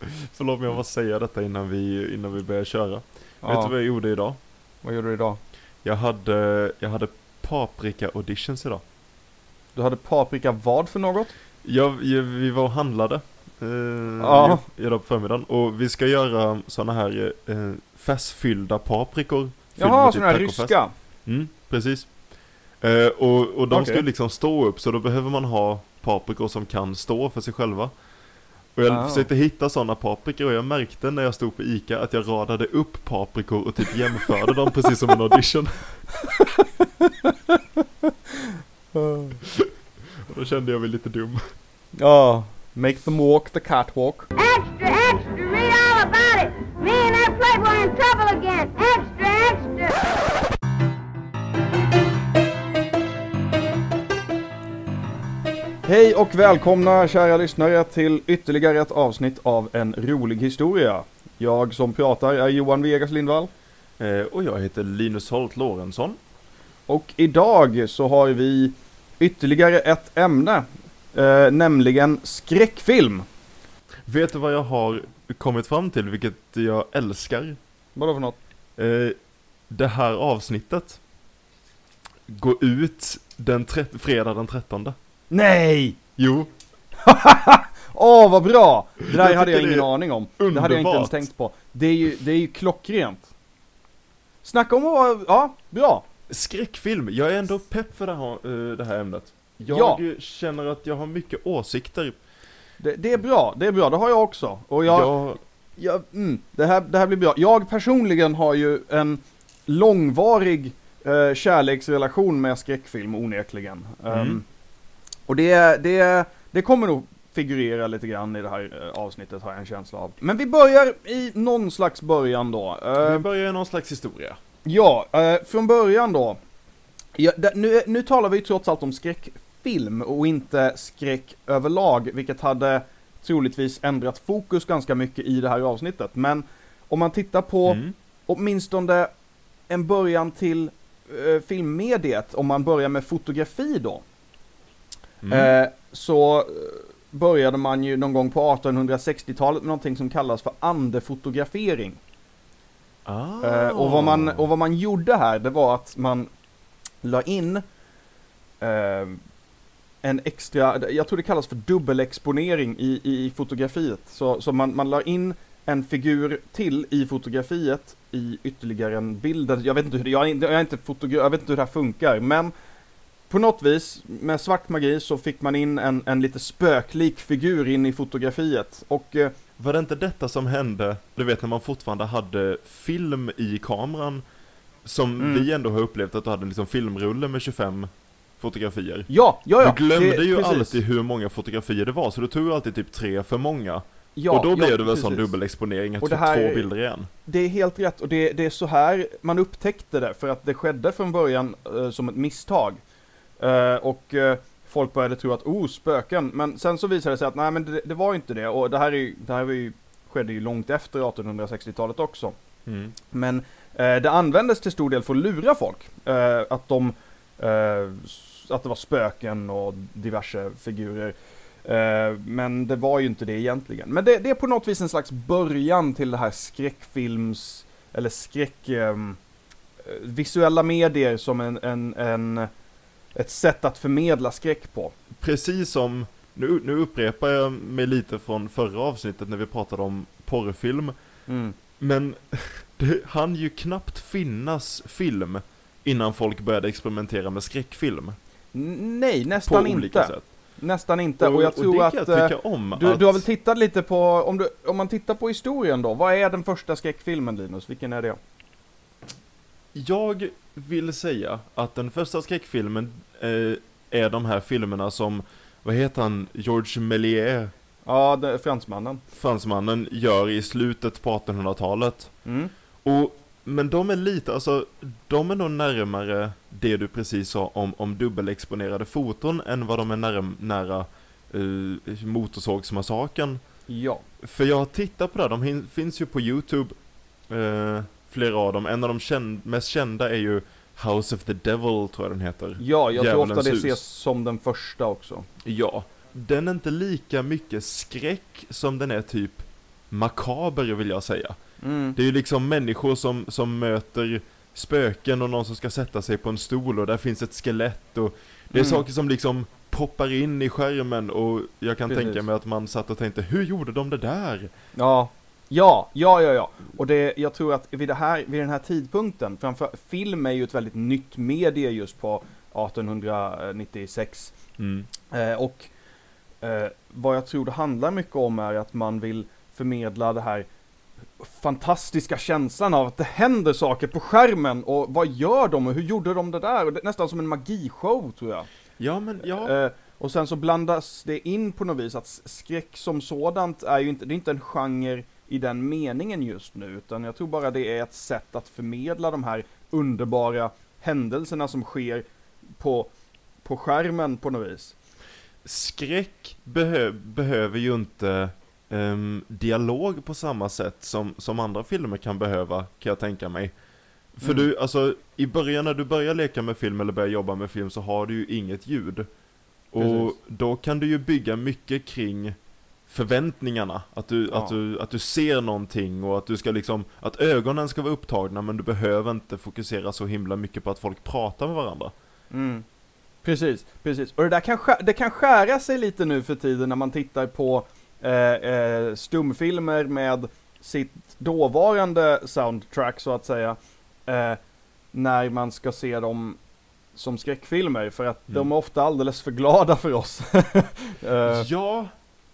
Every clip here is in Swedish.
Förlåt men jag måste säga detta innan vi, innan vi börjar köra. Vet du Ja, vad jag gjorde idag? vad gjorde du idag? Jag hade, jag hade paprika auditions idag. Du hade paprika vad för något? Jag, jag, vi var och handlade. Eh, Ja. Idag på förmiddagen. Och vi ska göra såna här eh, färsfyllda paprikor. Jaha, med sådana här ryska. Mm, precis. Eh, och, och de ska Okej. ju liksom stå upp, så då behöver man ha paprikor som kan stå för sig själva. Och jag Ah. försökte hitta sådana paprikor och jag märkte när jag stod på Ica att jag radade upp paprikor och typ jämförde dem precis som en audition. Och då kände jag mig lite dum. Ja, make them walk the catwalk. Extra, extra, read all about it. Me and that playboy in trouble again. Extra. Hej och välkomna kära lyssnare till ytterligare ett avsnitt av En rolig historia. Jag som pratar är Johan Vegas Lindvall. Eh, och jag heter Linus Holt Lorentzon. Och idag så har vi ytterligare ett ämne. Eh, nämligen skräckfilm. Vet du vad jag har kommit fram till, vilket jag älskar? Vadå för något? Eh, det här avsnittet går ut den fredag den 13. Nej! Jo, Åh vad bra! Det där Jag hade jag ingen aning om. Det hade jag inte ens underbart. tänkt på. Det är ju, det är ju klockrent. Snacka om att vara, ja, bra. skräckfilm. Jag är ändå pepp för det här, eh, det här ämnet. Jag Ja. känner att jag har mycket åsikter. Det, det är bra, det är bra, det har jag också. Och jag, Jag, Ja, mm, det, här, det här blir bra. Jag personligen har ju en långvarig eh, kärleksrelation med skräckfilm onekligen. Mm. Ehm, och det, det, det kommer nog figurera lite grann i det här eh, avsnittet har jag en känsla av. Men vi börjar i någon slags början då. vi Ehm, börjar i någon slags historia. Ja, eh, från början då. Ja, nu, nu talar vi ju trots allt om skräckfilm och inte skräck överlag, vilket hade troligtvis ändrat fokus ganska mycket i det här avsnittet. Men om man tittar på Mm. åtminstone en början till eh, filmmediet, om man börjar med fotografi då, Mm. eh, så eh, började man ju någon gång på 1860-talet med någonting som kallas för andefotografering. ah. Eh, och, vad man, och vad man gjorde här, det var att man la in eh, en extra, jag tror det kallas för dubbelexponering i, i fotografiet. Så, så man, man la in en figur till i fotografiet i ytterligare en bild. Jag vet inte hur det, jag jag är inte fotogra- jag vet inte hur det här funkar, men på något vis, med svart magi, så fick man in en, en lite spöklik figur in i fotografiet. Och eh, Var det inte detta som hände, du vet när man fortfarande hade film i kameran? Som Mm. vi ändå har upplevt att du hade liksom filmrulle med 25 fotografier. ja, ja, ja. du glömde det- ju precis. alltid hur många fotografier det var, så du tog alltid typ tre för många. Ja, och då ja, blev det väl sån dubbelexponering att Och få det här- två bilder igen. Det är helt rätt och det, det är så här man upptäckte det för att det skedde från början eh, som ett misstag. Eh, och eh, folk började tro att oh, spöken. Men sen så visade det sig att nej men det, det var inte det och det här, är, det här var ju, skedde ju långt efter 1860-talet också. Mm. Men eh, det användes till stor del för att lura folk. Eh, att de, eh, att det var spöken och diverse figurer. Eh, men det var ju inte det egentligen. Men det, det är på något vis en slags början till det här skräckfilms, eller skräck, ehm, eh, visuella medier som en, en, en, ett sätt att förmedla skräck på. Precis som, nu, nu upprepar jag mig lite från förra avsnittet när vi pratade om porrfilm. Mm. Men det hann ju knappt finnas film innan folk började experimentera med skräckfilm. Nej, På nästan olika inte. sätt. Nästan inte. Och, jag tror det att... jag eh, om. Du, att du har väl tittat lite på, om, du, om man tittar på historien då, vad är den första skräckfilmen Linus? Vilken är det? Jag vill säga att den första skräckfilmen eh, är de här filmerna som, vad heter han, Georges Méliès, Ja, det fransmannen. fransmannen, gör i slutet på 1800-talet. Mm. Och, men de är lite, alltså, de är nog närmare det du precis sa om, om dubbelexponerade foton än vad de är närm, nära uh, Motorsågsmassakern. Ja. För jag tittar på det, de hin- finns ju på Youtube, eh, flera av dem. En av de känd, mest kända är ju House of the Devil, tror jag den heter. Ja, jag tror Djävulens ofta det hus. ses som den första också. Ja. Den är inte lika mycket skräck som den är typ makaber vill jag säga. Mm. Det är ju liksom människor som, som möter spöken och någon som ska sätta sig på en stol och där finns ett skelett och det är Mm. saker som liksom poppar in i skärmen och jag kan Precis. tänka mig att man satt och tänkte hur gjorde de det där? Ja, ja, ja, ja, ja. Och det, jag tror att vid, det här, vid den här tidpunkten, framför film är ju ett väldigt nytt medie just på 1896. Mm. Eh, och eh, vad jag tror det handlar mycket om är att man vill förmedla det här fantastiska känslan av att det händer saker på skärmen och vad gör de och hur gjorde de det där? Och det nästan som en magishow tror jag. Ja men ja, Eh, och sen så blandas det in på något vis att skräck som sådant är ju inte, det är inte en genre i den meningen just nu, utan jag tror bara det är ett sätt att förmedla de här underbara händelserna som sker på, på skärmen på något vis. skräck behö behöver ju inte ehm, dialog på samma sätt som, som andra filmer kan behöva, kan jag tänka mig. För Mm. du, alltså i början när du börjar leka med film eller börjar jobba med film så har du ju inget ljud. Och Precis. då kan du ju bygga mycket kring förväntningarna. Att du, att, Ja. du, att du ser någonting och att du ska liksom, att ögonen ska vara upptagna men du behöver inte fokusera så himla mycket på att folk pratar med varandra. Mm. Precis, precis. Och det där kan, det kan skära sig lite nu för tiden när man tittar på eh, eh, stumfilmer med sitt dåvarande soundtrack så att säga. Eh, när man ska se dem som skräckfilmer för att de Mm. är ofta alldeles för glada för oss. eh, Ja,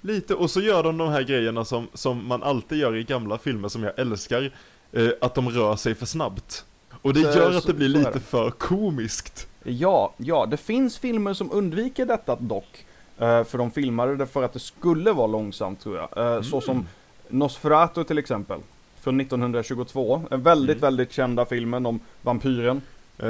lite. Och så gör de de här grejerna som, som man alltid gör i gamla filmer som jag älskar. Eh, att de rör sig för snabbt. Och det Så- gör att det blir lite för komiskt. Ja, ja, det finns filmer som undviker detta dock. Eh, för de filmade det för att det skulle vara långsamt tror jag. Eh, Så som Mm. Nosferatu till exempel. Från 1922. En väldigt, Mm. väldigt kända filmen om vampyren. Eh,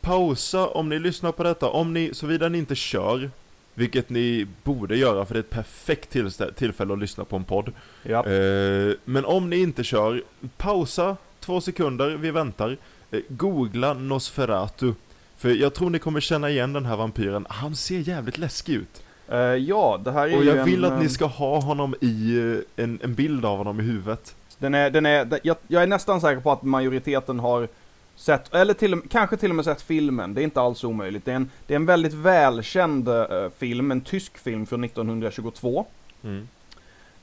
pausa om ni lyssnar på detta, om ni, såvida ni inte kör, vilket ni borde göra för det är ett perfekt tillfälle att lyssna på en podd. Ja. Eh, men om ni inte kör, pausa två sekunder, vi väntar. Eh, googla Nosferatu. För jag tror ni kommer känna igen den här vampyren, han ser jävligt läskig ut. Eh, ja, det här är Och ju jag vill en, att ni eh, ska ha honom i, eh, en, en bild av honom i huvudet. Den är, den är, jag, jag är nästan säker på att majoriteten har sett, eller till, kanske till och med sett filmen. Det är inte alls omöjligt. Det är en, det är en väldigt välkänd eh, film, en tysk film från 1922. Mm.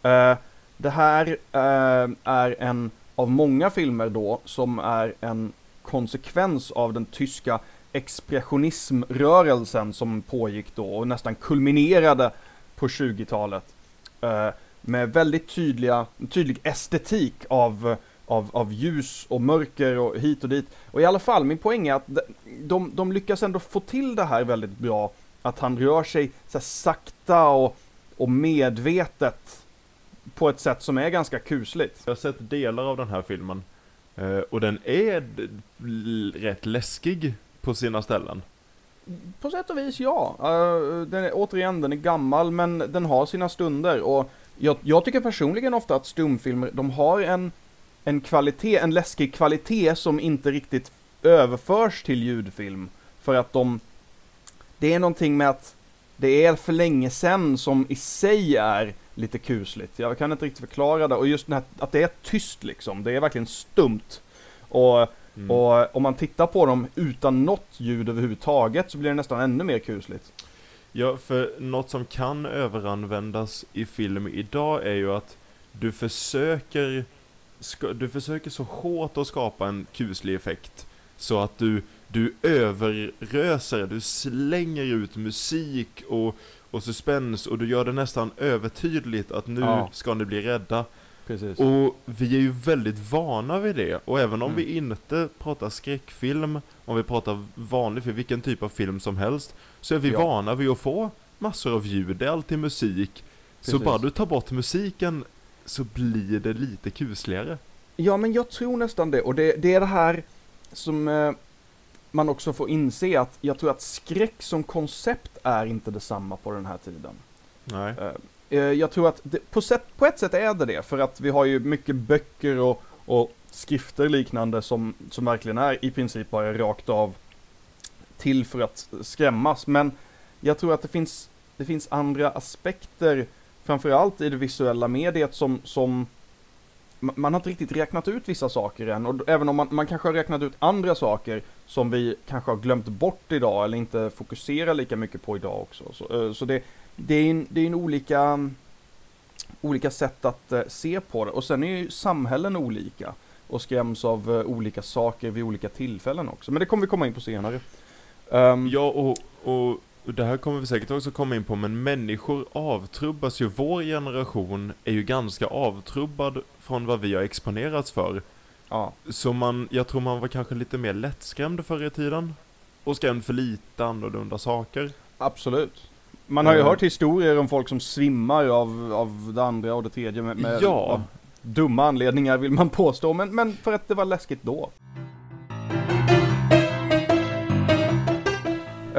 Eh, det här eh, är en av många filmer då som är en konsekvens av den tyska expressionismrörelsen som pågick då och nästan kulminerade på 20-talet. Eh, med väldigt tydliga, tydlig estetik av, av, av ljus och mörker och hit och dit. Och i alla fall, min poäng är att de, de, lyckas ändå få till det här väldigt bra. Att han rör sig så sakta och, och medvetet på ett sätt som är ganska kusligt. Jag har sett delar av den här filmen. Eh, och den är rätt läskig på sina ställen. På sätt och vis ja. Uh, den är, återigen, den är gammal men den har sina stunder och jag, jag tycker personligen ofta att stumfilmer, de har en, en kvalitet, en läskig kvalitet som inte riktigt överförs till ljudfilm. För att de, det är någonting med att det är för länge sedan som i sig är lite kusligt. Jag kan inte riktigt förklara det och just den här, att det är tyst liksom, det är verkligen stumt. Och Mm. och om man tittar på dem utan något ljud överhuvudtaget så blir det nästan ännu mer kusligt. Ja, för något som kan överanvändas i film idag är ju att du försöker du försöker så hårt att skapa en kuslig effekt så att du, du överröser, du slänger ut musik och, och suspens och du gör det nästan övertydligt att nu Ja. ska ni bli rädda. Precis. Och vi är ju väldigt vana vid det. Och även om Mm. vi inte pratar skräckfilm, om vi pratar vanlig film, vilken typ av film som helst, så är vi Ja. vana vid att få massor av ljud. Det är alltid musik. Så Precis. bara du tar bort musiken så blir det lite kusligare. Ja, men jag tror nästan det. Och det, det är det här som eh, man också får inse att jag tror att skräck som koncept är inte detsamma på den här tiden. Nej. Eh, eh, jag tror att det, på, sätt, på ett sätt är det det, för att vi har ju mycket böcker och, och skrifter liknande som, som verkligen är i princip bara rakt av till för att skrämmas. Men jag tror att det finns, det finns andra aspekter, framförallt i det visuella mediet, som, som man har inte riktigt räknat ut vissa saker än. Och även om man, man kanske har räknat ut andra saker som vi kanske har glömt bort idag eller inte fokuserar lika mycket på idag också. Så, eh, så det, det är en, det är en olika, olika sätt att eh, se på det. Och sen är ju samhällen olika och skräms av eh, olika saker vid olika tillfällen också. Men det kommer vi komma in på senare. Um, Ja, och, och det här kommer vi säkert också komma in på, men människor avtrubbas ju. Vår generation är ju ganska avtrubbad från vad vi har exponerats för. ja. Så man, jag tror man var kanske lite mer lättskrämd förr i tiden. Och skrämd för lite annorlunda saker. Absolut. Man har ju Eh. hört historier om folk som svimmar av, av det andra och det tredje med, med Ja. dumma anledningar vill man påstå, men, men för att det var läskigt då.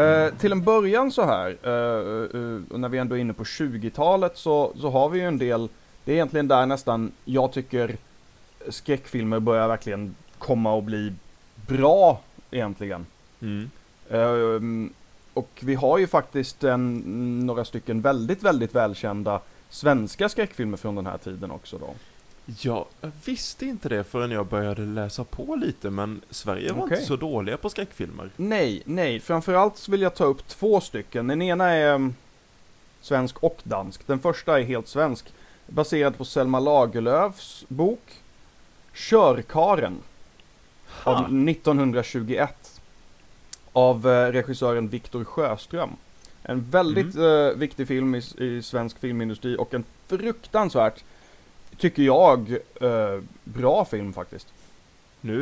Eh, till en början så här, eh, eh, när vi ändå är inne på 20-talet så, så har vi ju en del, det är egentligen där nästan jag tycker skräckfilmer börjar verkligen komma och bli bra egentligen. Mm. Ehm, och vi har ju faktiskt en, några stycken väldigt, väldigt välkända svenska skräckfilmer från den här tiden också då. Ja, jag visste inte det förrän jag började läsa på lite, men Sverige var Okej. inte så dåliga på skräckfilmer. Nej, nej, framförallt så vill jag ta upp två stycken. Den ena är um, svensk och dansk. Den första är helt svensk. Baserad på Selma Lagerlöfs bok Körkaren av Ha. 1921. Av eh, regissören Viktor Sjöström. En väldigt eh, viktig film i, i svensk filmindustri och en fruktansvärt, tycker jag, eh, bra film faktiskt. Nu,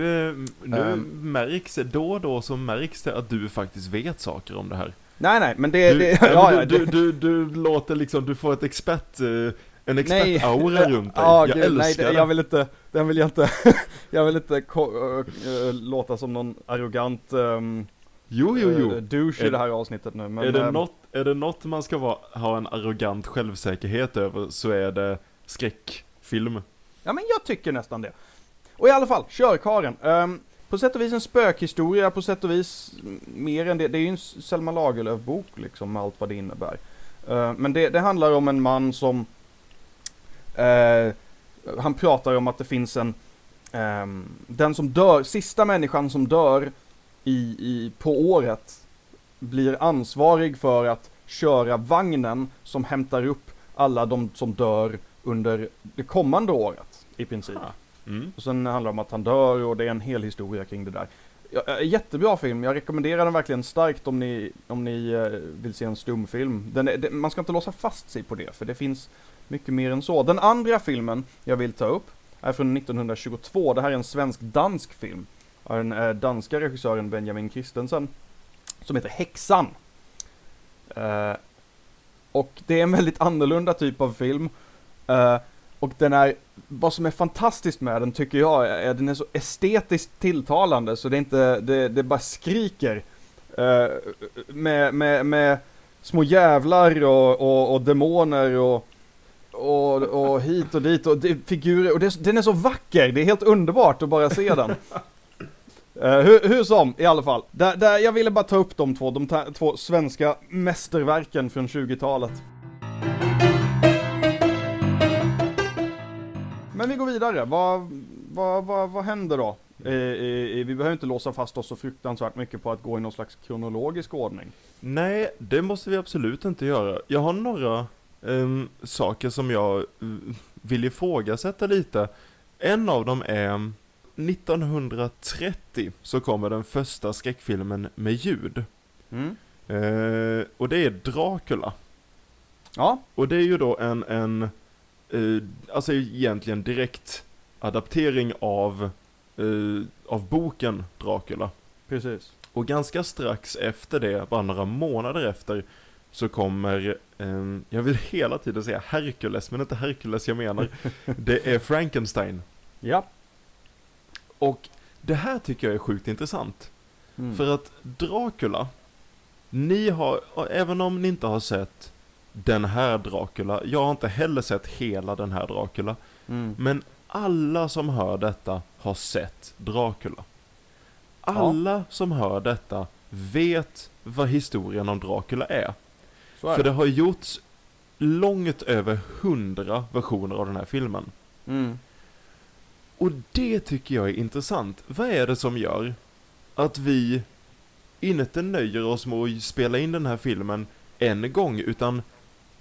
nu Ehm. märks då och då så märks det att du faktiskt vet saker om det här. Nej, nej, men det... Du, det ja, ja, du, det- du, du, du låter liksom, du får ett expert, eh, en Nej. expertaura runt dig. Ja, jag gud, nej, älskar det, det. jag vill inte, den vill jag inte, jag vill inte äh, låta som någon arrogant um, Jo, jo, jo. douche Är- i det här avsnittet nu. Men, är, det ehm, något, är det något man ska vara, ha en arrogant självsäkerhet över så är det film. Ja, men jag tycker nästan det. Och i alla fall, Körkaren. Um, ehm, på sätt och vis en spökhistoria, på sätt och vis mer än det. Det är ju en Selma Lagerlöf-bok liksom, med allt vad det innebär. Uh, men det, det handlar om en man som... Uh, han pratar om att det finns en... Um, den som dör, sista människan som dör i, i, på året blir ansvarig för att köra vagnen som hämtar upp alla de som dör under det kommande året i princip. Ah. Mm. Och sen handlar det om att han dör och det är en hel historia kring det där. Ja, eh, jättebra film, jag rekommenderar den verkligen starkt om ni, om ni eh, vill se en stumfilm. Den är, det, man ska inte låsa fast sig på det, för det finns mycket mer än så. Den andra filmen jag vill ta upp är från 1922. Det här är en svensk-dansk film. Av den eh, danska regissören Benjamin Christensen. Som heter Häxan. Eh, och det är en väldigt annorlunda typ av film. Eh, och den är, vad som är fantastiskt med den tycker jag är, den är så estetiskt tilltalande så det är inte, det, det bara skriker. Eh, med, med, med små jävlar och, och, och demoner och, och, och hit och dit och det, figurer och det, den är så vacker, det är helt underbart att bara se den. Eh, hur, hur som, i alla fall. Där, där, jag ville bara ta upp de två, de två svenska mästerverken från 20-talet. Men vi går vidare. Vad, vad, vad, vad händer då? Eh, eh, vi behöver inte låsa fast oss så fruktansvärt mycket på att gå i någon slags kronologisk ordning. Nej, det måste vi absolut inte göra. Jag har några ehm, saker som jag eh, vill ifrågasätta lite. En av dem är 1930 så kommer den första skräckfilmen med ljud. Mm. Eh, och det är Dracula. Ja, Och det är ju då en, en eh, alltså egentligen direkt adaptering av, eh, av boken Dracula. precis. Och ganska strax efter det, bara några månader efter, så kommer, eh, jag vill hela tiden säga Hercules, men inte Hercules jag menar. Det är Frankenstein. Ja. Och det här tycker jag är sjukt intressant. Mm. För att Dracula, ni har, även om ni inte har sett den här Dracula, jag har inte heller sett hela den här Dracula, Mm. men alla som hör detta har sett Dracula. Alla som hör detta vet vad historien om Dracula är. Är För det. det har gjorts långt över hundra versioner av den här filmen. Mm. Och det tycker jag är intressant. Vad är det som gör att vi inte nöjer oss med att spela in den här filmen en gång, utan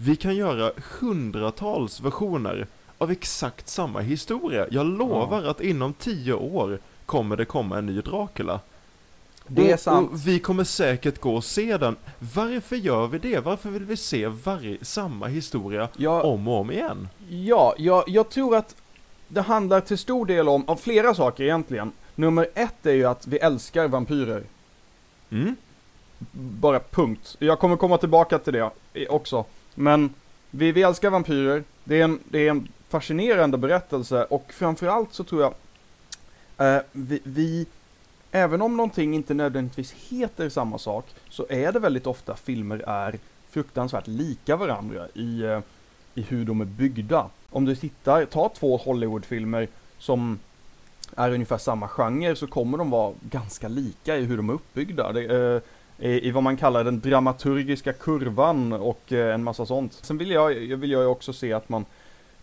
vi kan göra hundratals versioner av exakt samma historia. Jag lovar att inom tio år kommer det komma en ny Dracula. Det är och, sant. Och vi kommer säkert gå och se den. Varför gör vi det? Varför vill vi se varje, samma historia Ja, om och om igen? ja jag, jag tror att det handlar till stor del om, om flera saker egentligen. Nummer ett är ju att vi älskar vampyrer. Mm? Bara punkt. Jag kommer komma tillbaka till det också. Men vi, vi älskar vampyrer. Det är, en, det är en fascinerande berättelse och framförallt så tror jag eh, vi, vi, även om någonting inte nödvändigtvis heter samma sak, så är det väldigt ofta filmer är fruktansvärt lika varandra i, eh, i hur de är byggda. Om du tittar, ta två Hollywoodfilmer som är ungefär samma genre så kommer de vara ganska lika i hur de är uppbyggda. Det, eh, i, I vad man kallar den dramaturgiska kurvan och eh, en massa sånt. Sen vill jag, jag vill jag också se att man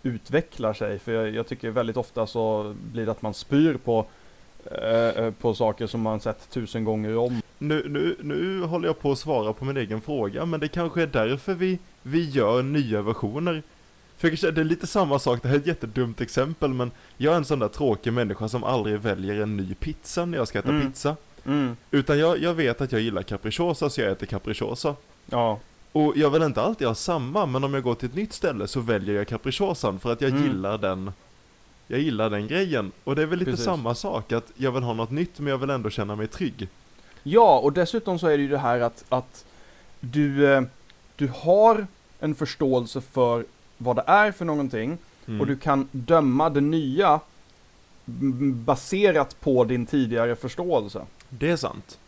utvecklar sig, för jag, jag tycker väldigt ofta så blir det att man spyr på, eh, eh, på saker som man sett tusen gånger om. Nu, nu, nu håller jag på att svara på min egen fråga, men det kanske är därför vi, vi gör nya versioner. För jag det är lite samma sak, det här är ett jättedumt exempel, men jag är en sån där tråkig människa som aldrig väljer en ny pizza när jag ska äta Mm. pizza. Mm, Utan jag, jag vet att jag gillar capricciosa, så jag äter capricciosa. ja, Och jag vill inte alltid ha samma, men om jag går till ett nytt ställe så väljer jag capricciosan för att jag Mm. gillar den Jag gillar den grejen. Och det är väl lite Precis. samma sak, att jag vill ha något nytt men jag vill ändå känna mig trygg. Ja, och dessutom så är det ju det här att, att du, eh, du har en förståelse för vad det är för någonting Mm. och du kan döma det nya baserat på din tidigare förståelse. Det är sant.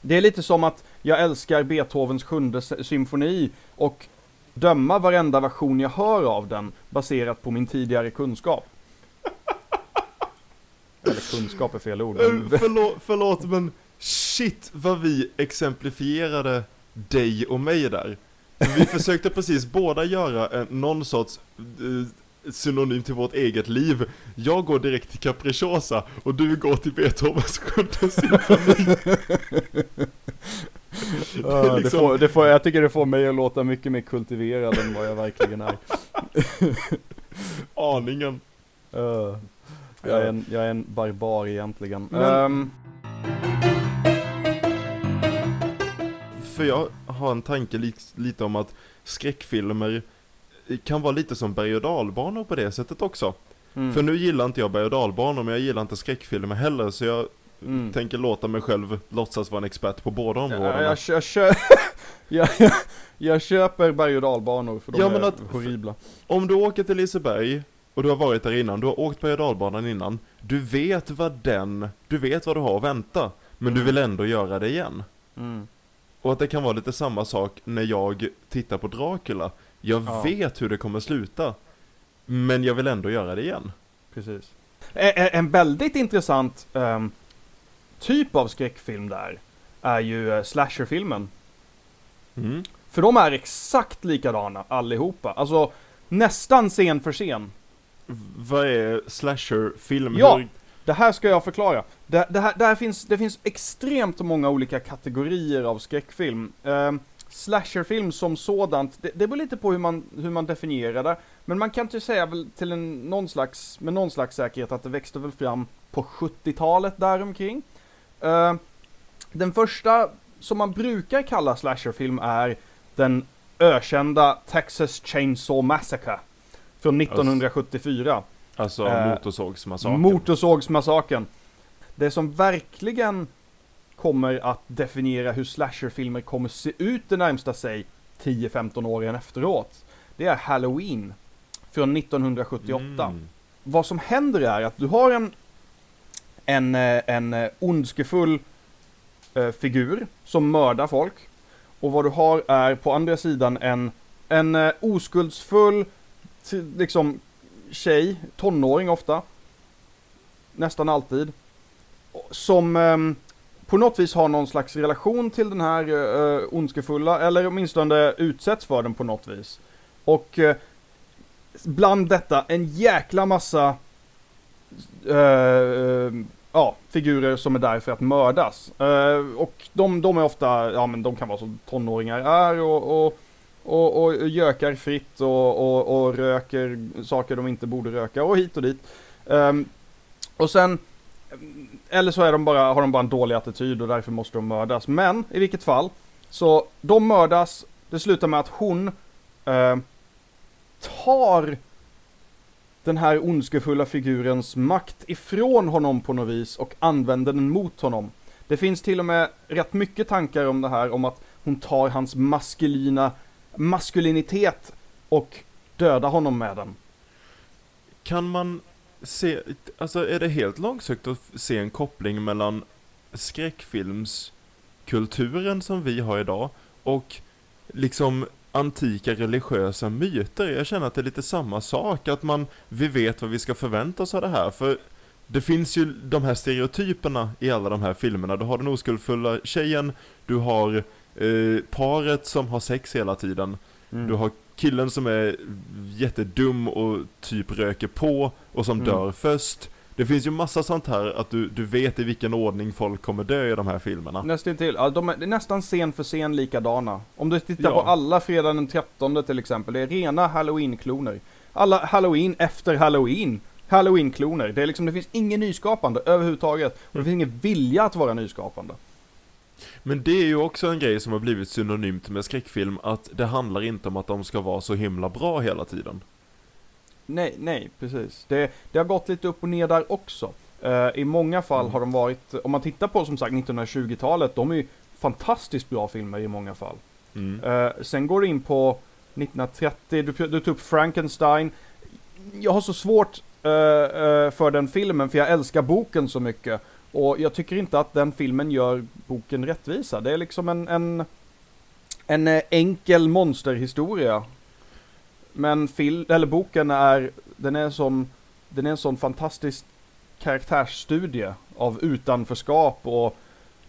Det är lite som att jag älskar Beethovens sjunde symfoni och döma varenda version jag hör av den baserat på min tidigare kunskap. Eller kunskap är fel ord. Eh, Men... förlåt, förlåt men shit vad vi exemplifierade dig och mig där. Vi försökte precis båda göra en, någon sorts eh, synonym till vårt eget liv. Jag går direkt till Capricciosa och du går till Beethovens sjunde symfoni. Ja, det liksom- får, det får, jag tycker det får mig att låta mycket mer kultiverad än vad jag verkligen är. Aningen. Uh, jag, är en, jag är en barbar egentligen. Men- Ehm, För jag har en tanke li lite om att skräckfilmer kan vara lite som berg och dalbanor på det sättet också. mm, För nu gillar inte jag berg och dalbanor men jag gillar inte skräckfilmer heller så jag mm. tänker låta mig själv låtsas vara en expert på båda områdena. Ja, jag, jag, jag, jag, jag köper berg och dalbanor för de Ja, är att- horribla. Om du åker till Liseberg och du har varit där innan, du har åkt berg och dalbanan innan, du vet vad den, du vet vad du har att vänta, men du Mm. vill ändå göra det igen. Mm. Och att det kan vara lite samma sak när jag tittar på Dracula. Jag Ja. vet hur det kommer sluta, men jag vill ändå göra det igen. Precis. En väldigt intressant ehm, typ av skräckfilm där är ju uh, slasherfilmen. Mm. För de är exakt likadana allihopa. Alltså nästan scen för scen. Vad är slasherfilm? Ja. Hur- Det här ska jag förklara. Det, det, här, det, här finns, det finns extremt många olika kategorier av skräckfilm. Um, slasherfilm som sådant, det, det beror lite på hur man, hur man definierar det. Men man kan inte säga väl till en, någon slags, med någon slags säkerhet att det växte väl fram på 70-talet däromkring. Uh, den första som man brukar kalla slasherfilm är den ökända Texas Chainsaw Massacre från 1974. Alltså Eh, motorsågsmassakern. Motorsågsmassakern. Det som verkligen kommer att definiera hur slasherfilmer kommer se ut det närmsta sig 10-15 åren efteråt. Det är Halloween från 1978. Mm. Vad som händer är att du har en en, eh, en eh, ondskefull eh, figur som mördar folk. Och vad du har är på andra sidan en, en oskuldsfull liksom tjej, tonåring ofta. Nästan alltid. Som ehm, på något vis har någon slags relation till den här eh, eh, ondskefulla, eller åtminstone utsätts för den på något vis. Och eh, bland detta en jäkla massa eh, eh, ja, figurer som är där för att mördas. Eh, och de, de är ofta, ja men de kan vara som tonåringar är och, och, och, och gökar fritt och, och, och röker saker de inte borde röka och hit och dit. Ehm, och sen, eller så är de bara, har de bara en dålig attityd och därför måste de mördas. Men i vilket fall, så de mördas, det slutar med att hon eh, tar den här ondskefulla figurens makt ifrån honom på något vis och använder den mot honom. Det finns till och med rätt mycket tankar om det här, om att hon tar hans maskulina maskulinitet och dödar honom med den. Kan man se, alltså är det helt långsökt att se en koppling mellan skräckfilmskulturen som vi har idag och liksom antika religiösa myter. Jag känner att det är lite samma sak, att man, vi vet vad vi ska förvänta oss av det här, för det finns ju de här stereotyperna i alla de här filmerna. Du har den oskuldfulla tjejen, du har eh, paret som har sex hela tiden, Mm. du har killen som är jättedum och typ röker på och som Mm. dör först. Det finns ju massa sånt här att du, du vet i vilken ordning folk kommer dö i de här filmerna. Nästintill. Ja, de är, det är nästan scen för scen likadana. Om du tittar Ja. på alla fredag den 13 till exempel, det är rena halloween-kloner. Alla halloween efter halloween. Halloween-kloner. Det är liksom, det finns ingen nyskapande överhuvudtaget. Och det finns ingen vilja att vara nyskapande. Men det är ju också en grej som har blivit synonymt med skräckfilm, att det handlar inte om att de ska vara så himla bra hela tiden. Nej, nej, precis. Det, det har gått lite upp och ner där också. Eh, I många fall Mm. har de varit, om man tittar på som sagt 1920-talet, de är ju fantastiskt bra filmer i många fall. Mm. Eh, sen går du in på 1930, du, du tog upp Frankenstein. Jag har så svårt eh, för den filmen, för jag älskar boken så mycket. Och jag tycker inte att den filmen gör boken rättvisa. Det är liksom en, en, en eh, enkel monsterhistoria. Men fil, eller boken är, den är, som, den är en sån fantastisk karaktärsstudie av utanförskap och,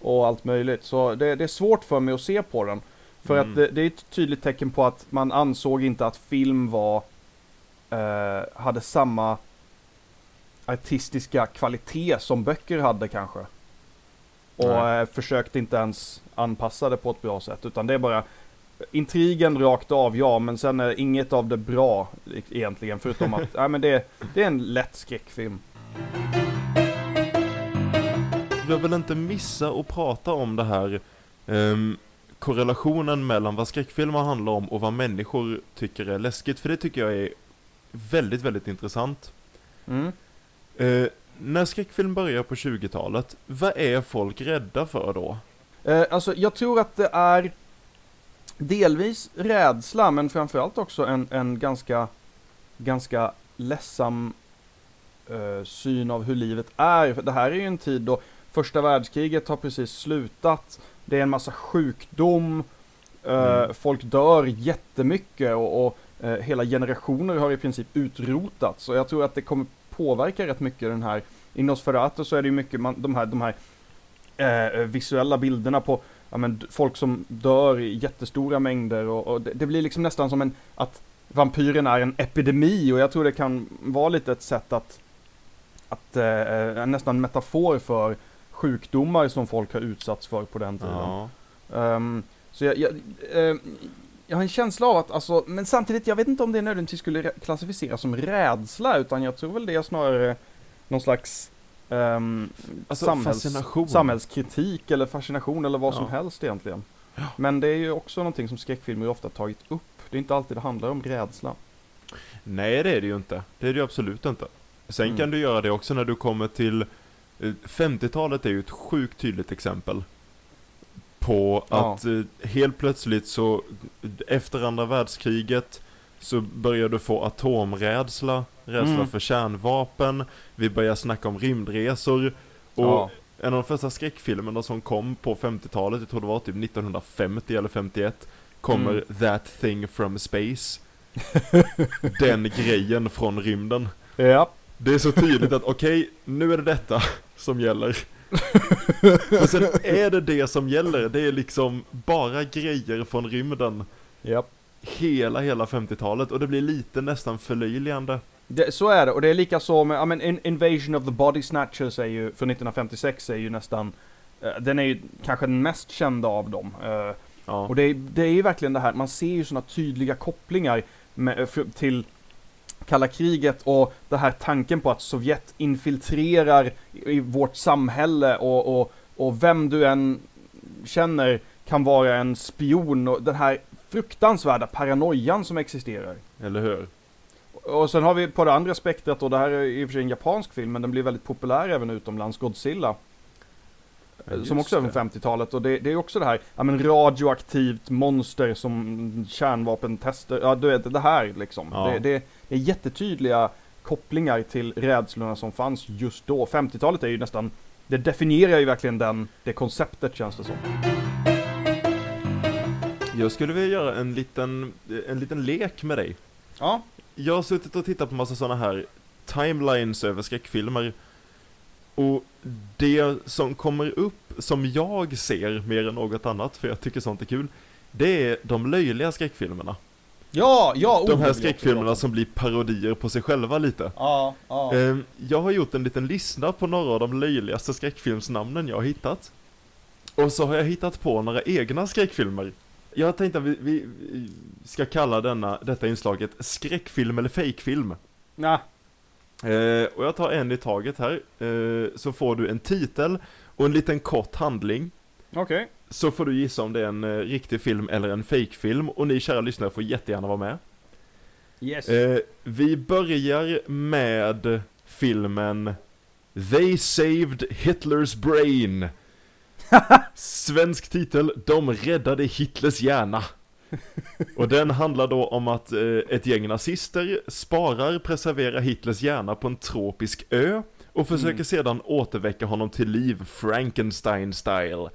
och allt möjligt. Så det, det är svårt för mig att se på den. För Mm. att det, det är ett tydligt tecken på att man ansåg inte att film var, eh, hade samma artistiska kvalitet som böcker hade kanske. Och Nej. eh, försökte inte ens anpassa det på ett bra sätt. Utan det är bara intrigen rakt av, ja, men sen är inget av det bra egentligen. Förutom att, nej men det, det är en lätt skräckfilm. Jag vill inte missa att prata om det här ehm, korrelationen mellan vad skräckfilmer handlar om och vad människor tycker är läskigt, för det tycker jag är väldigt, väldigt intressant. Mm. Eh, när skräckfilm börjar på 20-talet, vad är folk rädda för då? Eh, alltså jag tror att det är delvis rädsla men framförallt också en, en ganska, ganska ledsam eh, syn av hur livet är. För det här är ju en tid då första världskriget har precis slutat. Det är en massa sjukdom. Eh, Mm. Folk dör jättemycket och, och eh, hela generationer har i princip utrotats. Så jag tror att det kommer påverka rätt mycket den här i Nosferatu så är det ju mycket man, de här, de här eh, visuella bilderna på ja, men, folk som dör i jättestora mängder och, och det, det blir liksom nästan som en att vampyren är en epidemi och jag tror det kan vara lite ett sätt att att eh, eh, nästan metafor för sjukdomar som folk har utsatts för på den tiden. Ja. Ehm, så jag, jag, ehm, jag har en känsla av att, alltså, men samtidigt, jag vet inte om det nödvändigtvis skulle klassificeras som rädsla, utan jag tror väl det är snarare någon slags ehm, Alltså, samhälls, fascination. samhällskritik eller fascination eller vad som Ja. helst egentligen. Men det är ju också någonting som skräckfilmer ofta tagit upp. Det är inte alltid det handlar om rädsla. Nej, det är det ju inte. Det är det ju absolut inte. Sen Mm. kan du göra det också när du kommer till eh, 50-talet är ju ett sjukt tydligt exempel på Ja. att eh, helt plötsligt så efter andra världskriget så börjar du få atomrädsla, rädsla Mm. för kärnvapen, vi börjar snacka om rymdresor och Ja. en av de första skräckfilmerna som kom på 50-talet, jag tror det var typ 1950 eller 51, kommer Mm. That thing from space. Den grejen från rymden. Ja. Det är så tydligt att okej, nu är det detta som gäller. För sen är det det som gäller, det är liksom bara grejer från rymden Ja. hela, hela 50-talet och det blir lite nästan förlöjligande Det, så är det, och det är lika så med, men In- Invasion of the Body Snatchers är ju, från 1956 är ju nästan, eh, den är ju kanske den mest kända av dem. Eh, Ja. och det, är- det är ju verkligen det här, man ser ju sådana tydliga kopplingar med, eh, till kalla kriget och det här tanken på att Sovjet infiltrerar i, i vårt samhälle och, och, och vem du än känner kan vara en spion och den här fruktansvärda paranoian som existerar. Eller hur? Och sen har vi på det andra spektrat och det här är i och för sig en japansk film men den blir väldigt populär även utomlands, Godzilla. Som just också är från 50-talet och det, det är också det här, ja men radioaktivt monster som kärnvapentester, ja du vet det här liksom. Ja. Det, det, det är jättetydliga kopplingar till rädslorna som fanns just då. 50-talet är ju nästan, det definierar ju verkligen den, det konceptet känns det som. Jag skulle vilja göra en liten, en liten lek med dig. Ja, Jag har suttit och tittat på massa sådana här timelines över skräckfilmer. Och det som kommer upp, som jag ser mer än något annat, för jag tycker sånt är kul, det är de löjliga skräckfilmerna. ja, ja! oh, De här skräckfilmerna som blir parodier på sig själva lite. Ja, ja. Ehm, Jag har gjort en liten lista på några av de löjligaste skräckfilmsnamnen jag har hittat. Och så har jag hittat på några egna skräckfilmer. Jag tänkte att vi, vi ska kalla denna, detta inslaget skräckfilm eller fejkfilm. Nah. Eh, och jag tar en i taget här, eh, så får du en titel och en liten kort handling. Okej. Så får du gissa om det är en eh, riktig film eller en fejkfilm och ni kära lyssnare får jättegärna vara med. Yes. Eh, vi börjar med filmen They Saved Hitlers Brain. Svensk titel, De räddade Hitlers hjärna. Och den handlar då om att eh, ett gäng nazister sparar, preserverar Hitlers hjärna på en tropisk ö och försöker Mm. sedan återväcka honom till liv Frankenstein-style.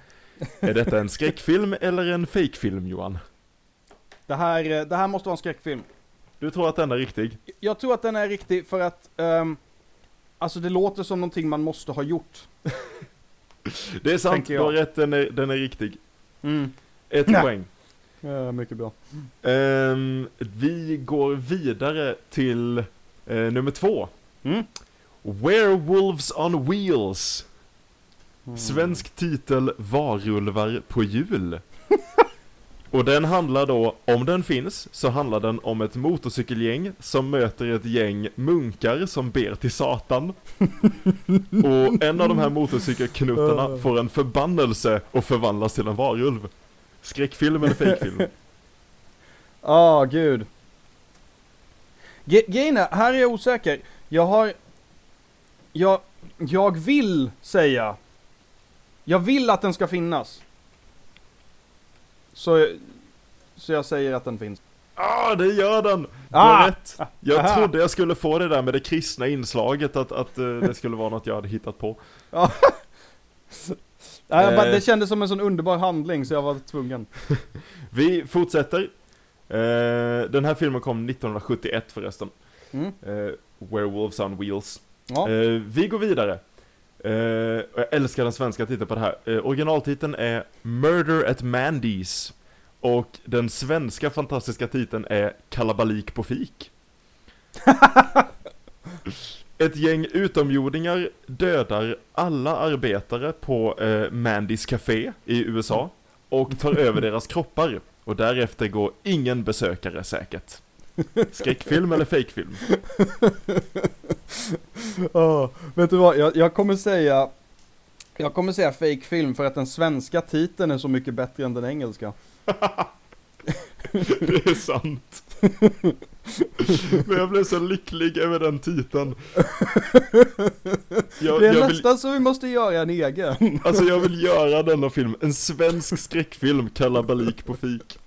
Är detta en skräckfilm eller en fejkfilm Johan? Det, här, eh, det här måste vara en skräckfilm. Du tror att den är riktig? Jag tror att den är riktig för att, ehm, alltså det låter som någonting man måste ha gjort. Det är sant, du har rätt, den är, den är riktig. Mm. Ett Nej. poäng. Ja, mycket bra. Ehm, vi går vidare till eh, nummer två. Mm. Werewolves on Wheels. Mm. Svensk titel Varulvar på hjul. Och den handlar då, om den finns, så handlar den om ett motorcykelgäng som möter ett gäng munkar som ber till Satan. Och en av de här motorcykelknuttarna får en förbannelse och förvandlas till en varulv. Skräckfilm eller fejkfilm? Ah, gud. Ge- Grejen är, här är jag osäker. Jag har... Jag, jag vill säga... Jag vill att den ska finnas. Så, så jag säger att den finns. Ah, det gör den! Du Ah! har rätt! Jag Aha. trodde jag skulle få det där med det kristna inslaget, att, att eh, det skulle vara något jag hade hittat på. Nej, bara, Eh. det kändes som en sån underbar handling så jag var tvungen. Vi fortsätter. Eh, den här filmen kom 1971 förresten. Mm. Eh, Werewolves on Wheels. Ja. Vi går vidare. Jag älskar den svenska titeln på det här. Originaltiteln är Murder at Mandy's. Och den svenska fantastiska titeln är Kalabalik på fik. Ett gäng utomjordingar dödar alla arbetare på eh, Mandys Café i USA och tar över deras kroppar. Och därefter går ingen besökare säkert. Skräckfilm eller fejkfilm? Ja, vet du vad? Jag, jag kommer säga... Jag kommer säga fake film för att den svenska titeln är så mycket bättre än den engelska. Det är sant. Men jag blev så lycklig över den titeln. Jag, det är jag, vill, nästan så vi måste göra en egen. alltså jag vill göra denna film, en svensk skräckfilm, Kalabalik på fik.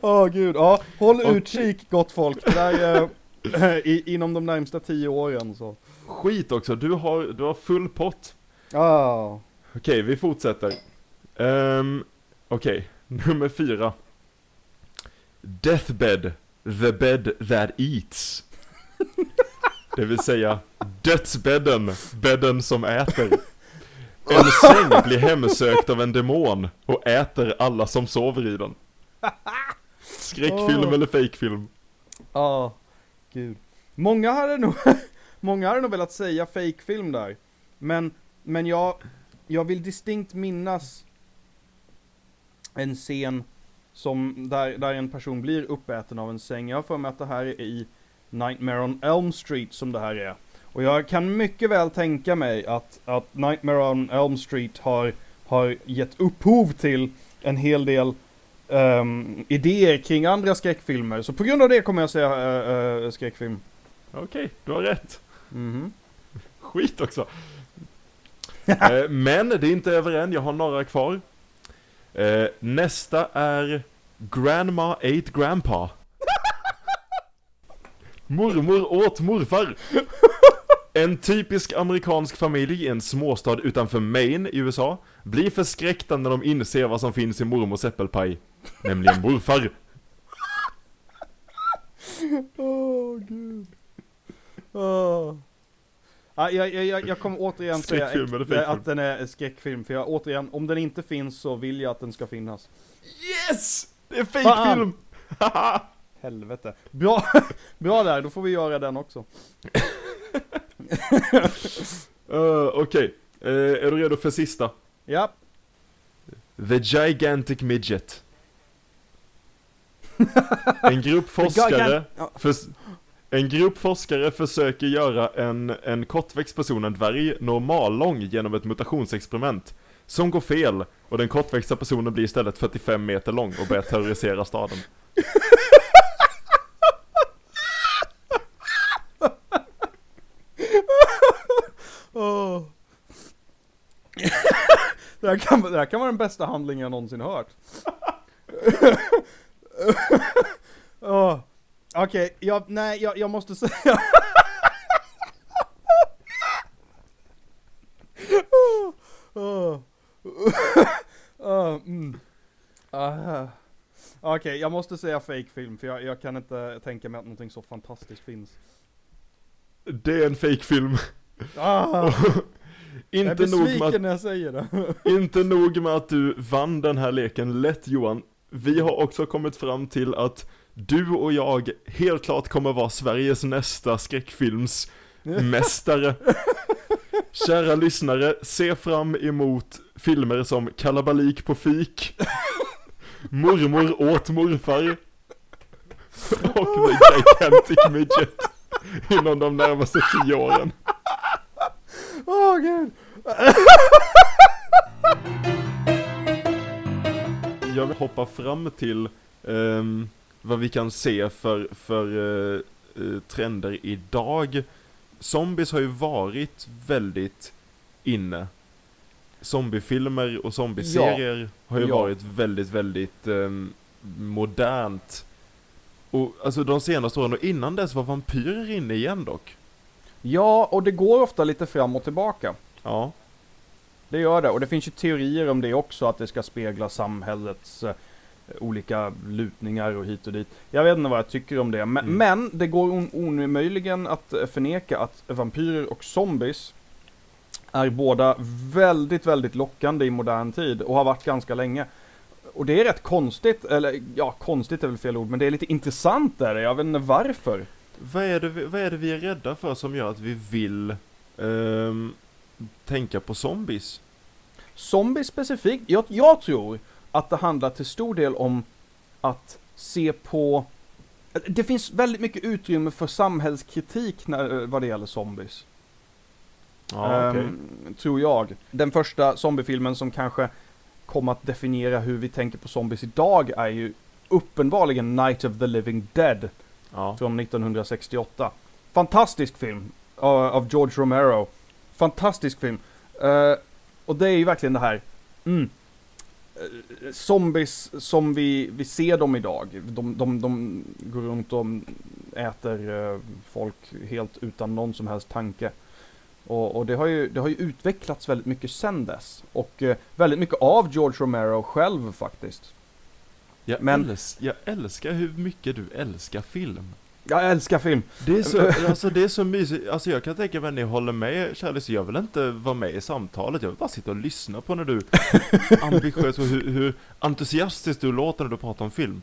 Åh gud, ja. Håll Okej. utkik gott folk. Det där, eh, i, inom de närmsta tio åren så. Skit också, du har, du har full pott. Ah. Okej, vi fortsätter. Um, Okej, nummer fyra. Deathbed, the bed that eats. Det vill säga, dödsbädden, bädden som äter. En säng blir hemsökt av en demon och äter alla som sover i den. Skräckfilm Åh. eller fejkfilm? Ja. gud. Många hade nog, många hade nog velat säga fake-film där. Men, men jag, jag vill distinkt minnas en scen som, där, där en person blir uppäten av en säng. Jag har för mig att det här är i Nightmare on Elm Street som det här är. Och jag kan mycket väl tänka mig att, att Nightmare on Elm Street har, har gett upphov till en hel del ehm, idéer kring andra skräckfilmer. Så på grund av det kommer jag säga uh, skräckfilm. Okej, du har rätt. Mhm. Skit också. Eh, Men det är inte över än, jag har några kvar. Eh, Nästa är Grandma ate Grandpa. Mormor åt morfar. En typisk amerikansk familj i en småstad utanför Maine i USA blir förskräckta när de inser vad som finns i mormors äppelpaj. Nämligen morfar. Åh gud. Oh. Ah, jag, jag, jag, kommer återigen säga att, den är skräckfilm, för jag återigen, om den inte finns så vill jag att den ska finnas. Yes! Det är fejkfilm! Helvete. Bra, bra där, då får vi göra den också. uh, Okej, Eh, är du redo för sista? Ja, The Gigantic Midget. En grupp forskare, Ja en grupp forskare försöker göra en, en kortväxt person, en dvärg, normallång genom ett mutationsexperiment. Som går fel, och den kortväxta personen blir istället 45 meter lång och börjar terrorisera staden. oh. det, här kan, det här kan vara den bästa handlingen jag någonsin hört. oh. Okej, jag, nej, jag, jag måste säga... Åh, mm. Ah. Okej, jag måste säga fake film för jag, jag kan inte tänka mig att någonting så fantastiskt finns. Det är en fejkfilm. Ah. Jag Inte nog, med att, när jag säger det. inte nog med att du vann den här leken lätt Johan. Vi har också kommit fram till att du och jag helt klart kommer vara Sveriges nästa skräckfilmsmästare. Kära lyssnare, se fram emot filmer som Kalabalik på fik, Mormor åt morfar och The Gigantic Midget inom de närmaste tio åren. Åh gud. Jag vill hoppa fram till ehm, vad vi kan se för, för eh, eh, trender idag. Zombies har ju varit väldigt inne. Zombiefilmer och zombieserier har ju Ja. varit väldigt, väldigt ehm, modernt. Och alltså de senaste åren, och innan dess var vampyrer inne igen dock. Ja, och det går ofta lite fram och tillbaka. Ja. Det gör det, och det finns ju teorier om det också, att det ska spegla samhällets eh, olika lutningar och hit och dit. Jag vet inte vad jag tycker om det, men, Mm. men det går omöjligen att eh, förneka att vampyrer och zombies är båda väldigt, väldigt lockande i modern tid och har varit ganska länge. Och det är rätt konstigt, eller ja, konstigt är väl fel ord, men det är lite intressant är det, jag vet inte varför. Vad är, det, vi- vad är det vi är rädda för som gör att vi vill ehm, tänka på zombies? Zombies specifikt, jag, jag tror att det handlar till stor del om att se på det finns väldigt mycket utrymme för samhällskritik när, vad det gäller zombies. Ja, okej. Ehm, tror jag. Den första zombiefilmen som kanske kom att definiera hur vi tänker på zombies idag är ju uppenbarligen Night of the Living Dead Ja. från 1968. Fantastisk film uh, av George Romero. Fantastisk film. Eh, och det är ju verkligen det här. Mm. Zombies som vi, vi ser dem idag. De, de, de går runt och äter eh, folk helt utan någon som helst tanke. Och, och det, har ju, det har ju utvecklats väldigt mycket sen dess. Och eh, väldigt mycket av George Romero själv faktiskt. Jag, Men- äls- jag älskar hur mycket du älskar film. Jag älskar film. Det är så, alltså det är så mysigt, alltså jag kan tänka mig att ni håller med Charlie, jag vill inte vara med i samtalet, jag vill bara sitta och lyssna på när du ambitiös och hur, hur entusiastisk du låter när du pratar om film.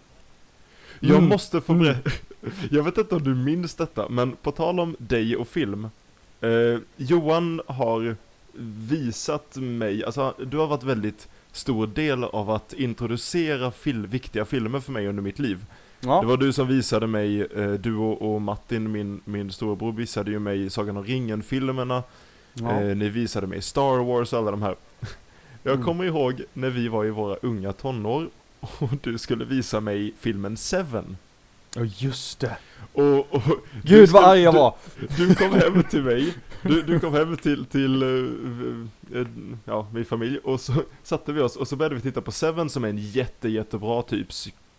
Jag Mm. måste få berätta, jag vet inte om du minns detta, men på tal om dig och film. Eh, Johan har visat mig, alltså du har varit väldigt stor del av att introducera fil viktiga filmer för mig under mitt liv. Ja. Det var du som visade mig, eh, du och, Martin, min, min storebror, visade ju mig Sagan om ringen-filmerna. Ja. Eh, ni visade mig Star Wars och alla de här. Jag Mm. kommer ihåg när vi var i våra unga tonår och du skulle visa mig filmen Seven. Ja, just det. Och, och Gud vad skulle- arg jag var. Du, du kom hem till mig, du, du kom hem till, till eh, ja, min familj och så satte vi oss och så började vi titta på Seven som är en jätte, jättebra typ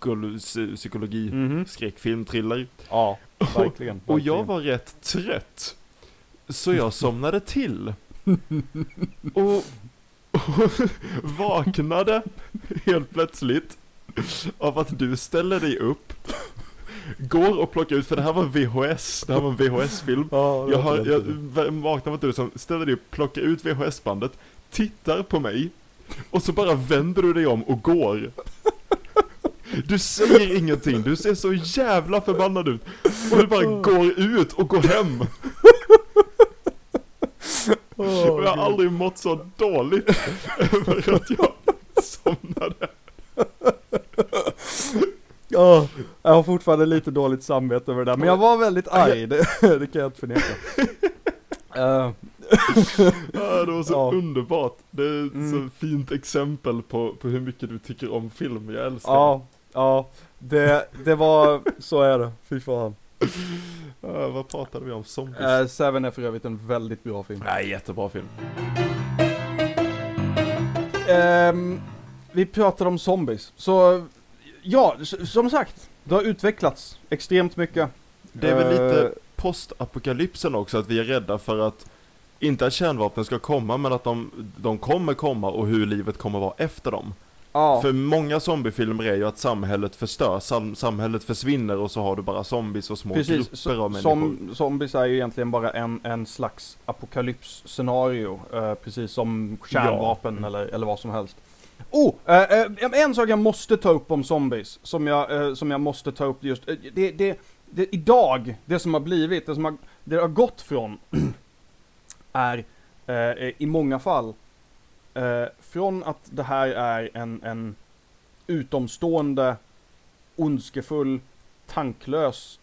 psykolo psy- psykologi, Mhm. skräckfilm, thriller. Ja, verkligen. Och jag verkligen. var rätt trött. Så jag somnade till. Och, och vaknade helt plötsligt av att du ställer dig upp. Går och plockar ut, för det här var VHS, det här var en VHS-film. Ja, Jag, har, verkligen. jag vaknar av att du som ställer dig upp, plockar ut VHS-bandet, tittar på mig och så bara vänder du dig om och går. Du säger ingenting, du ser så jävla förbannad ut. Och du bara går ut och går hem. Åh, Och jag har aldrig mått så dåligt över att jag somnade. Ja, jag har fortfarande lite dåligt samvete över det där, men jag var väldigt arg, det, det kan jag inte förneka. Eh, Ja, det var så Ja. underbart. Det är ett Mm. så fint exempel på, på hur mycket du tycker om film. Jag älskar ja, ja, det, det var, så är det, fy fan. Ja, vad pratade vi om? Zombies? Uh, Seven är för övrigt en väldigt bra film. Nej, jättebra film. Ehm, vi pratade om zombies, så ja, som sagt, det har utvecklats extremt mycket. Det är väl Eh, lite postapokalypsen också, att vi är rädda för att inte att kärnvapen ska komma, men att de, de kommer komma och hur livet kommer vara efter dem. Ja, För många zombiefilmer är ju att samhället förstörs, sam samhället försvinner och så har du bara zombies och små precis. grupper av människor. som, zombies är ju egentligen bara en, en slags apokalypsscenario, eh, precis som kärnvapen Ja. eller, eller vad som helst. Oh! eh, eh, en sak jag måste ta upp om zombies, som jag, eh, som jag måste ta upp just, eh, det, det, det, idag, det som har blivit, det som har, det har gått från, är eh, i många fall, från att det här är en, en utomstående, ondskefull, tanklös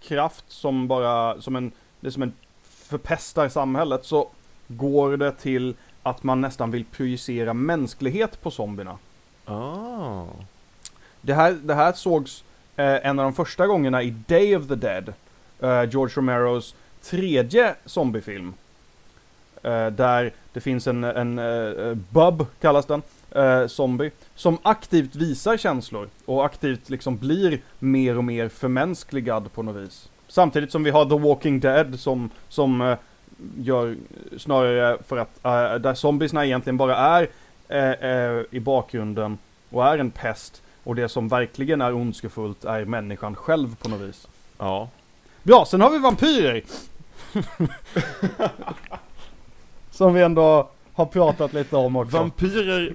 kraft som bara, som en, det är som en förpestar samhället, så går det till att man nästan vill projicera mänsklighet på zombierna. Ah. Det här, det här sågs eh, en av de första gångerna i Day of the Dead, eh, George Romeros tredje zombiefilm. Eh, där det finns en, en eh, bub, kallas den, eh, zombie, som aktivt visar känslor och aktivt liksom blir mer och mer förmänskligad på något vis. Samtidigt som vi har The Walking Dead som, som gör snarare för att, eh, där zombiesna egentligen bara är eh, eh, i bakgrunden och är en pest och det som verkligen är ondskefullt är människan själv på något vis. Ja. Bra, sen har vi vampyrer! som vi ändå har pratat lite om också. Vampyrer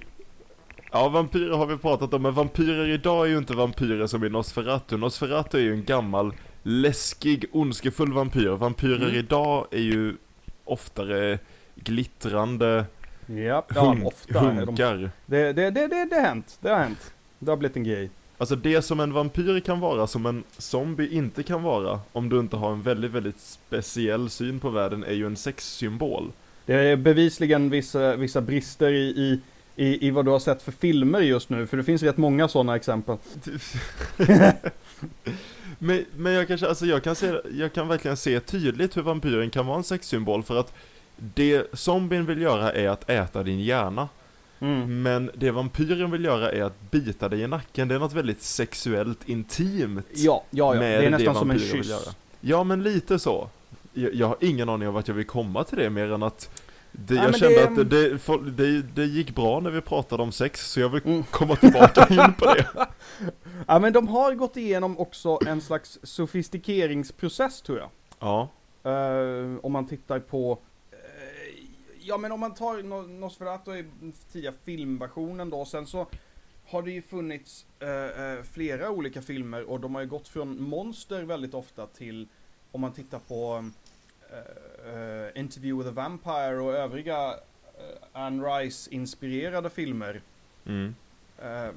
Ja, vampyrer har vi pratat om, men vampyrer idag är ju inte vampyrer som i Nosferatu. Nosferatu är ju en gammal, läskig, ondskefull vampyr. Vampyrer Mm. idag är ju oftare glittrande ja, ja, ofta. De, hunkar. det, det, det, det, det har hänt. Det har hänt. Det har blivit en grej. Alltså det som en vampyr kan vara, som en zombie inte kan vara, om du inte har en väldigt, väldigt speciell syn på världen, är ju en sexsymbol. Det är bevisligen vissa, vissa brister i, i, i, i vad du har sett för filmer just nu, för det finns rätt många sådana exempel. men, men jag kanske, alltså jag kan se, jag kan verkligen se tydligt hur vampyren kan vara en sexsymbol för att det zombien vill göra är att äta din hjärna. Mm. Men det vampyren vill göra är att bita dig i nacken. Det är något väldigt sexuellt intimt. Ja, ja, ja. Det är nästan det som en kyss. Ja, men lite så. Jag, jag har ingen aning om vart jag vill komma till det mer än att det, Nej, jag kände det- att det, det, fol- det, det gick bra när vi pratade om sex, så jag vill Mm. komma tillbaka in på det. Ja, men de har gått igenom också en slags sofistikeringsprocess tror jag. Ja. Eh, om man tittar på eh, Ja men om man tar No- Nosferatu i tidiga filmversionen då sen så har det ju funnits eh, eh, flera olika filmer och de har ju gått från monster väldigt ofta till, om man tittar på eh, Interview with a Vampire och övriga eh, Anne Rice-inspirerade filmer. Mm. eh,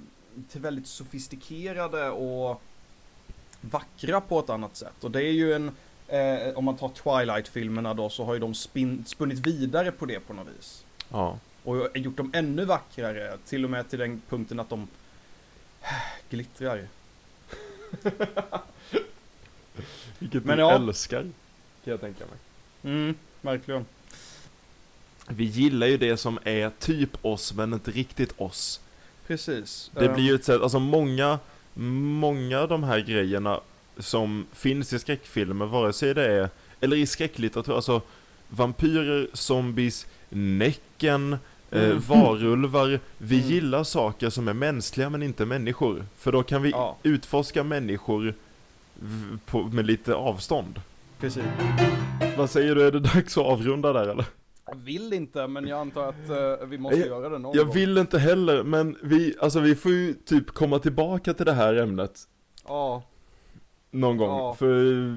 till väldigt sofistikerade och vackra på ett annat sätt. Och det är ju en, eh, om man tar Twilight-filmerna då, så har ju de spin, spunnit vidare på det på något vis. Ja. Och gjort dem ännu vackrare, till och med till den punkten att de glittrar. Vilket Men du ja. älskar. Kan jag tänka mig. Mm, verkligen. Vi gillar ju det som är typ oss, men inte riktigt oss. Precis. Det Ehm, blir ju ett sätt, alltså många, många av de här grejerna som finns i skräckfilmer, vare sig det är, eller i skräcklitteratur, alltså vampyrer, zombies, Näcken, eh, Mm. varulvar. Vi Mm. gillar saker som är mänskliga men inte människor. För då kan vi Ja. utforska människor på, med lite avstånd. Precis. Vad säger du, är det dags att avrunda där eller? Jag vill inte, men jag antar att eh, vi måste Jag- göra det någon Jag gång. vill inte heller, men vi, alltså vi får ju typ komma tillbaka till det här ämnet Ja, någon gång. Ja. För,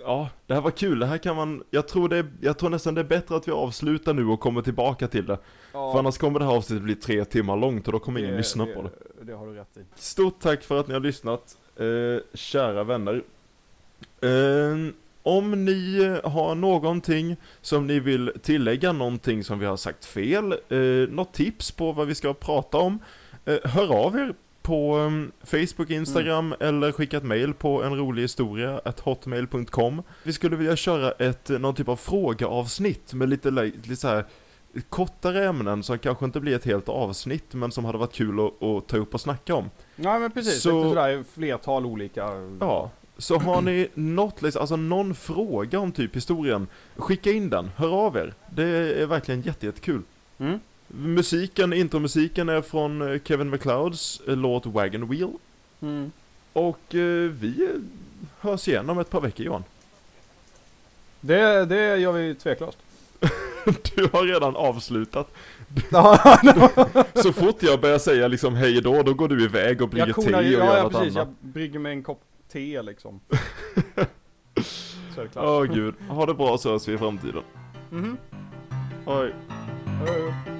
ja, det här var kul. Det här kan man, jag tror det, jag tror nästan det är bättre att vi avslutar nu och kommer tillbaka till det. ja. För annars kommer det här avsnittet bli tre timmar långt och då kommer ingen lyssna på det. Det har du rätt i. Stort tack för att ni har lyssnat, eh, kära vänner. Eh, om ni har någonting som ni vill tillägga, någonting som vi har sagt fel, eh, något tips på vad vi ska prata om, eh, hör av er på eh, Facebook, Instagram eller skicka ett mail på en rolig historia hotmail.com. Vi skulle vilja köra ett, eh, någon typ av frågeavsnitt med lite, li- lite så här kortare ämnen som kanske inte blir ett helt avsnitt men som hade varit kul att, att ta upp och snacka om. Nej men precis, Så- så... sådär flertal olika. Ja, så har ni något, liksom, alltså någon fråga om typ historien, skicka in den, hör av er. Det är verkligen jätte, jättekul. Mm. Musiken, intromusiken är från eh, Kevin MacLeods eh, låt Wagon Wheel. Mm. Och eh, vi eh, hörs igen om ett par veckor Johan. Det, det gör vi tveklöst. Du har redan avslutat. Så fort jag börjar säga liksom hej då, då går du iväg och brygger te och gör ja, ja något precis, annat. jag brygger mig en kopp te liksom. så. Åh gud, ha det bra så hörs vi i framtiden. Mhm. Oj. Hej då.